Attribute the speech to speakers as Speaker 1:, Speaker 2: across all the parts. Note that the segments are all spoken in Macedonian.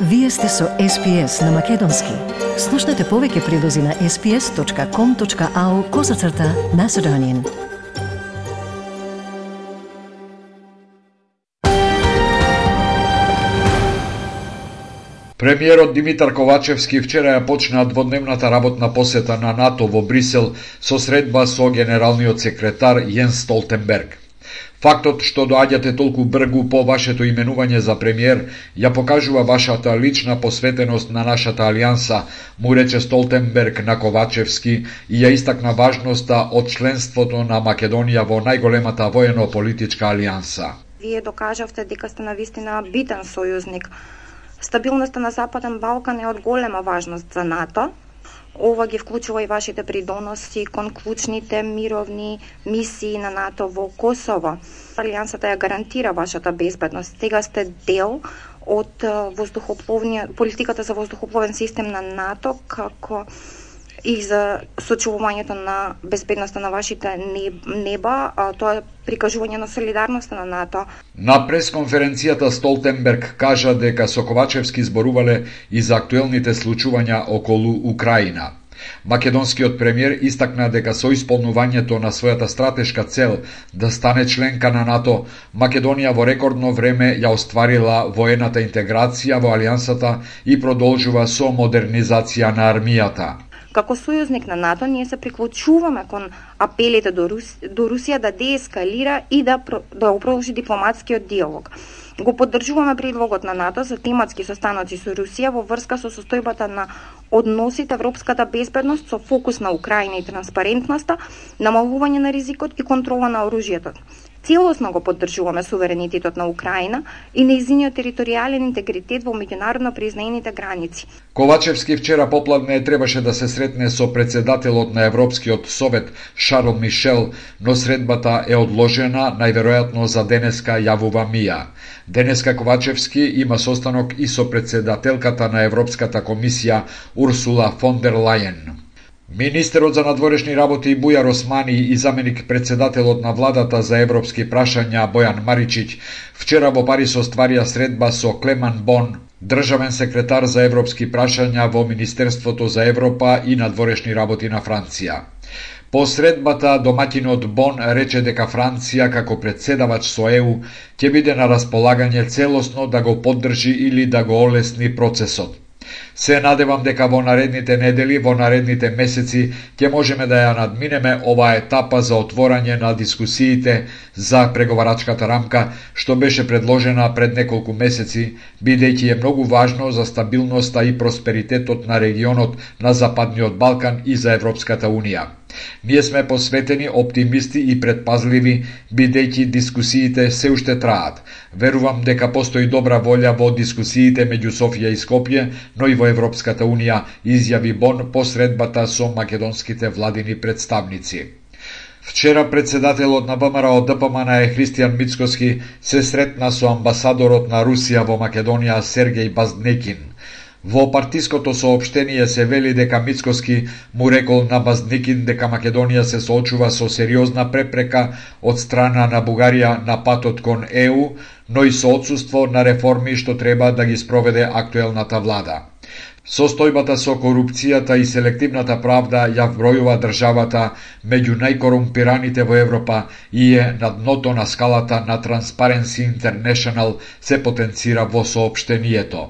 Speaker 1: Вие сте со SPS на Македонски. Слушнете повеќе прилози на sps.com.au козацрта на Седонин.
Speaker 2: Премиерот Димитар Ковачевски вчера ја почна дводневната работна посета на НАТО во Брисел со средба со генералниот секретар Јенс Столтенберг. Фактот што доаѓате толку бргу по вашето именување за премиер ја покажува вашата лична посветеност на нашата алијанса, му рече Столтенберг на Ковачевски и ја истакна важноста од членството на Македонија во најголемата воено-политичка алијанса.
Speaker 3: Вие докажавте дека сте навистина битен сојузник. Стабилноста на Западен Балкан е од голема важност за НАТО, Ова ги вклучува и вашите придоноси кон клучните мировни мисии на НАТО во Косово. Алијансата ја гарантира вашата безбедност. Сега сте дел од политиката за воздухопловен систем на НАТО како и за сочувувањето на безбедноста на вашите неба, а тоа е прикажување на солидарноста на НАТО.
Speaker 2: На пресконференцијата Столтенберг кажа дека Соковачевски зборувале и за актуелните случувања околу Украина. Македонскиот премиер истакна дека со исполнувањето на својата стратешка цел да стане членка на НАТО, Македонија во рекордно време ја остварила воената интеграција во алијансата и продолжува со модернизација на армијата.
Speaker 3: Како сојузник на НАТО, ние се приклучуваме кон апелите до, Рус, до Русија да деескалира и да, да продолжи дипломатскиот диалог. Го поддржуваме предлогот на НАТО за тематски состаноци со Русија во врска со состојбата на односите европската безбедност со фокус на Украина и транспарентноста, намалување на ризикот и контрола на оружјето. Целосно го поддржуваме суверенитетот на Украина и неизиниот територијален интегритет во меѓународно признаените граници.
Speaker 2: Ковачевски вчера попладне требаше да се сретне со председателот на Европскиот совет Шарл Мишел, но средбата е одложена најверојатно за денеска јавува Мија. Денеска Ковачевски има состанок и со председателката на Европската комисија Урсула фон дер Лајен. Министерот за надворешни работи Бујар Османи и заменик председателот на владата за европски прашања Бојан Маричиќ вчера во Париз остварија средба со Клеман Бон, државен секретар за европски прашања во Министерството за Европа и надворешни работи на Франција. По средбата доматинот Бон рече дека Франција како председавач со ЕУ ќе биде на располагање целосно да го поддржи или да го олесни процесот. Се надевам дека во наредните недели, во наредните месеци, ќе можеме да ја надминеме оваа етапа за отворање на дискусиите за преговарачката рамка, што беше предложена пред неколку месеци, бидејќи е многу важно за стабилноста и просперитетот на регионот на Западниот Балкан и за Европската Унија. Ние сме посветени, оптимисти и предпазливи, бидејќи дискусиите се уште траат. Верувам дека постои добра волја во дискусиите меѓу Софија и Скопје, но и во Европската Унија, изјави Бон посредбата со македонските владини представници. Вчера председателот на ВМРО ДПМН е Христијан Мицкоски се сретна со амбасадорот на Русија во Македонија Сергеј Базнекин. Во партиското соопштение се вели дека Мицкоски му рекол на Базникин дека Македонија се соочува со сериозна препрека од страна на Бугарија на патот кон ЕУ, но и со отсутство на реформи што треба да ги спроведе актуелната влада. Состојбата со корупцијата и селективната правда ја вбројува државата меѓу најкорумпираните во Европа и е на дното на скалата на Transparency International се потенцира во соопштението.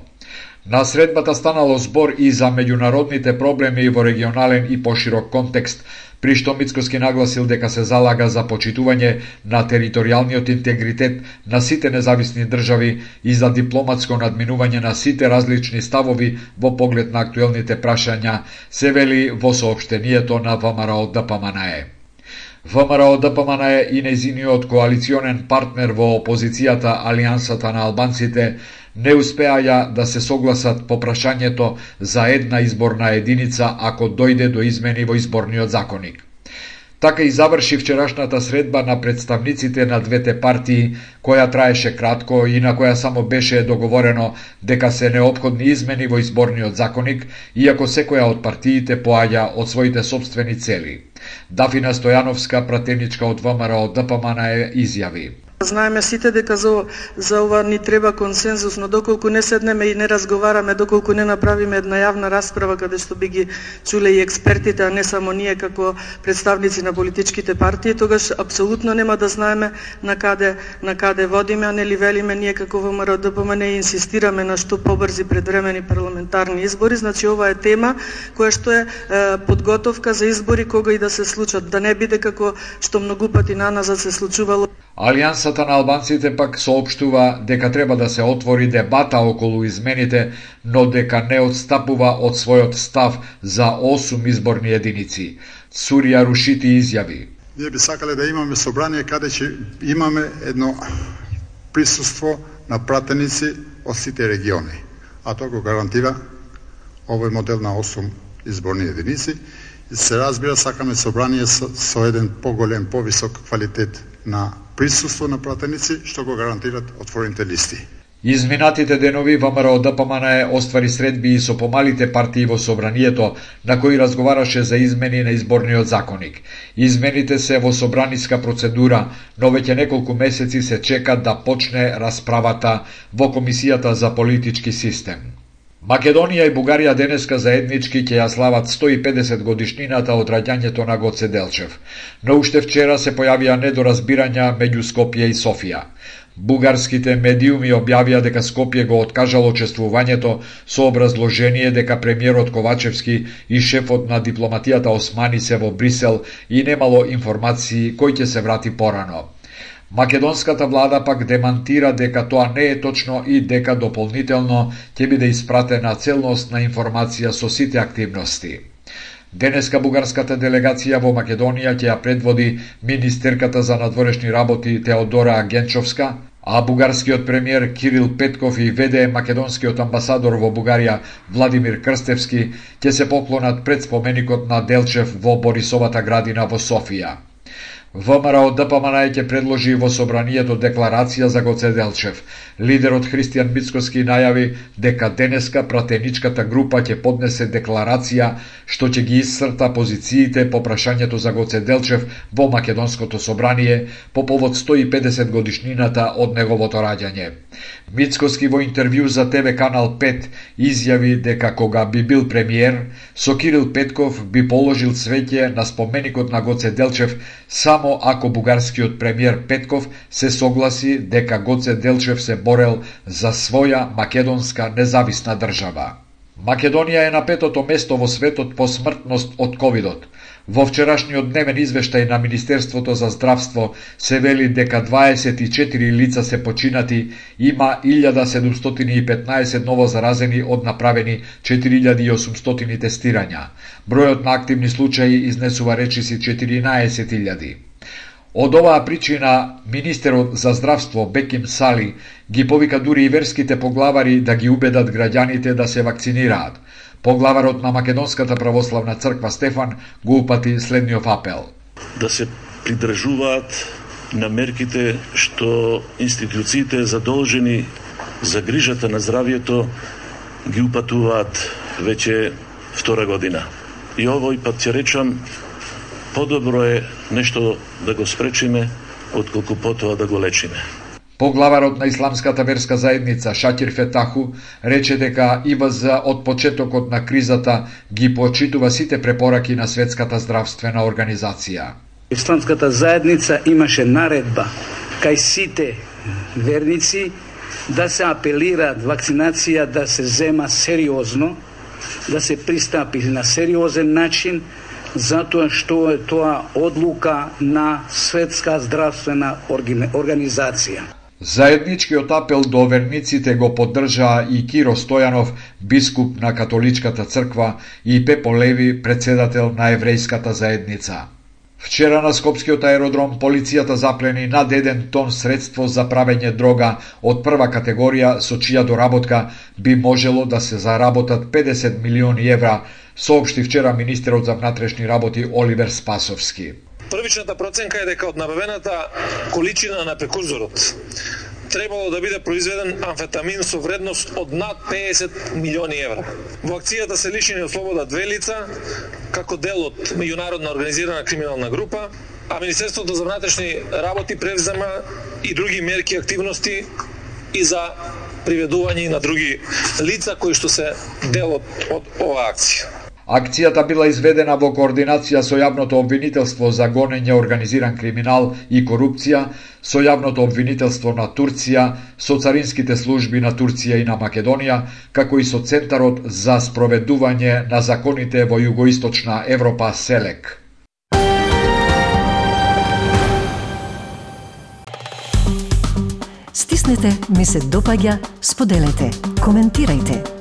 Speaker 2: На средбата станало збор и за меѓународните проблеми во регионален и поширок контекст, при што Мицкоски нагласил дека се залага за почитување на територијалниот интегритет на сите независни држави и за дипломатско надминување на сите различни ставови во поглед на актуелните прашања, се вели во сообштението на ВМРО ДПМНЕ. ВМРО-ДПМНЕ и незиниот коалиционен партнер во опозицијата Алијансата на албанците не успеаја да се согласат по прашањето за една изборна единица ако дојде до измени во изборниот законик. Така и заврши вчерашната средба на представниците на двете партии, која траеше кратко и на која само беше договорено дека се необходни измени во изборниот законик, иако секоја од партиите поаѓа од своите собствени цели. Дафина Стојановска, пратеничка од ВМРО ДПМН изјави.
Speaker 4: Знаеме сите дека за, за ова ни треба консензус, но доколку не седнеме и не разговараме, доколку не направиме една јавна расправа каде што би ги чуле и експертите, а не само ние како представници на политичките партии, тогаш апсолутно нема да знаеме на каде на каде водиме, а нели велиме ние како ВМРО ДПМН инсистираме на што побрзи предвремени парламентарни избори, значи ова е тема која што е, е подготовка за избори кога и да се случат, да не биде како што многу пати на назад се случувало.
Speaker 2: Алијансата на албанците пак соопштува дека треба да се отвори дебата околу измените, но дека не отстапува од својот став за 8 изборни единици. Сурија Рушити изјави.
Speaker 5: Ние би сакале да имаме собрание каде ќе имаме едно присуство на пратеници од сите региони. А тоа го гарантира овој модел на 8 изборни единици. И се разбира, сакаме собрание со, со еден поголем, повисок квалитет на присуство на пратеници што го гарантират отворените листи.
Speaker 2: Изминатите денови ВМРО ДПМН оствари средби и со помалите партии во собранието, на кои разговараше за измени на изборниот законник. Измените се во собраниска процедура, но веќе неколку месеци се чека да почне расправата во Комисијата за политички систем. Македонија и Бугарија денеска заеднички ќе ја слават 150 годишнината од раѓањето на Гоце Делчев, но уште вчера се појавија недоразбирања меѓу Скопје и Софија. Бугарските медиуми објавија дека Скопје го откажало чествувањето со образложение дека премиерот Ковачевски и шефот на дипломатијата Османи се во Брисел и немало информации кој ќе се врати порано. Македонската влада пак демантира дека тоа не е точно и дека дополнително ќе биде испратена целосна информација со сите активности. Денеска бугарската делегација во Македонија ќе ја предводи министерката за надворешни работи Теодора Генчовска, а бугарскиот премиер Кирил Петков и веде македонскиот амбасадор во Бугарија Владимир Крстевски ќе се поклонат пред споменикот на Делчев во Борисовата градина во Софија. ВМРО ДПМН ќе предложи во собранието декларација за Гоце Делчев. Лидерот Христијан Мицкоски најави дека денеска пратеничката група ќе поднесе декларација што ќе ги исцрта позициите по прашањето за Гоце Делчев во Македонското собрание по повод 150 годишнината од неговото раѓање. Мицкоски во интервју за ТВ Канал 5 изјави дека кога би бил премиер, со Кирил Петков би положил цвеќе на споменикот на Гоце Делчев само ако бугарскиот премиер Петков се согласи дека Гоце Делчев се борел за своја македонска независна држава. Македонија е на петото место во светот по смртност од ковидот. Во вчерашниот дневен извештај на Министерството за здравство се вели дека 24 лица се починати, има 1715 ново заразени од направени 4800 тестирања. Бројот на активни случаи изнесува речиси 14.000. Од оваа причина, министерот за здравство Беким Сали ги повика дури и верските поглавари да ги убедат граѓаните да се вакцинираат. Поглаварот на Македонската православна црква Стефан го упати следниот апел.
Speaker 6: Да се придржуваат на мерките што институциите задолжени за грижата на здравјето ги упатуваат веќе втора година. И овој пат ќе речам подобро е нешто да го спречиме, отколку потоа да го лечиме.
Speaker 2: Поглаварот на Исламската верска заедница Шакир Фетаху рече дека ИВЗ од почетокот на кризата ги почитува сите препораки на Светската здравствена организација.
Speaker 7: Исламската заедница имаше наредба кај сите верници да се апелираат вакцинација да се зема сериозно, да се пристапи на сериозен начин затоа што е тоа одлука на Светска здравствена организација.
Speaker 2: Заедничкиот апел до верниците го поддржаа и Киро Стојанов, бискуп на католичката црква, и Пепо Леви, председател на еврејската заедница. Вчера на Скопскиот аеродром полицијата заплени над еден тон средство за правење дрога од прва категорија со чија доработка би можело да се заработат 50 милиони евра соопшти вчера министерот за внатрешни работи Оливер Спасовски.
Speaker 8: Првичната проценка е дека од набавената количина на прекурзорот требало да биде произведен амфетамин со вредност од над 50 милиони евра. Во акцијата се лишени од слобода две лица, како дел од меѓународна организирана криминална група, а Министерството за внатрешни работи превзема и други мерки и активности и за приведување на други лица кои што се дел од, од оваа акција.
Speaker 2: Акцијата била изведена во координација со јавното обвинителство за гонење организиран криминал и корупција, со јавното обвинителство на Турција, со царинските служби на Турција и на Македонија, како и со Центарот за спроведување на законите во југоисточна Европа СЕЛЕК.
Speaker 1: Стиснете, ми се допаѓа, споделете, коментирајте.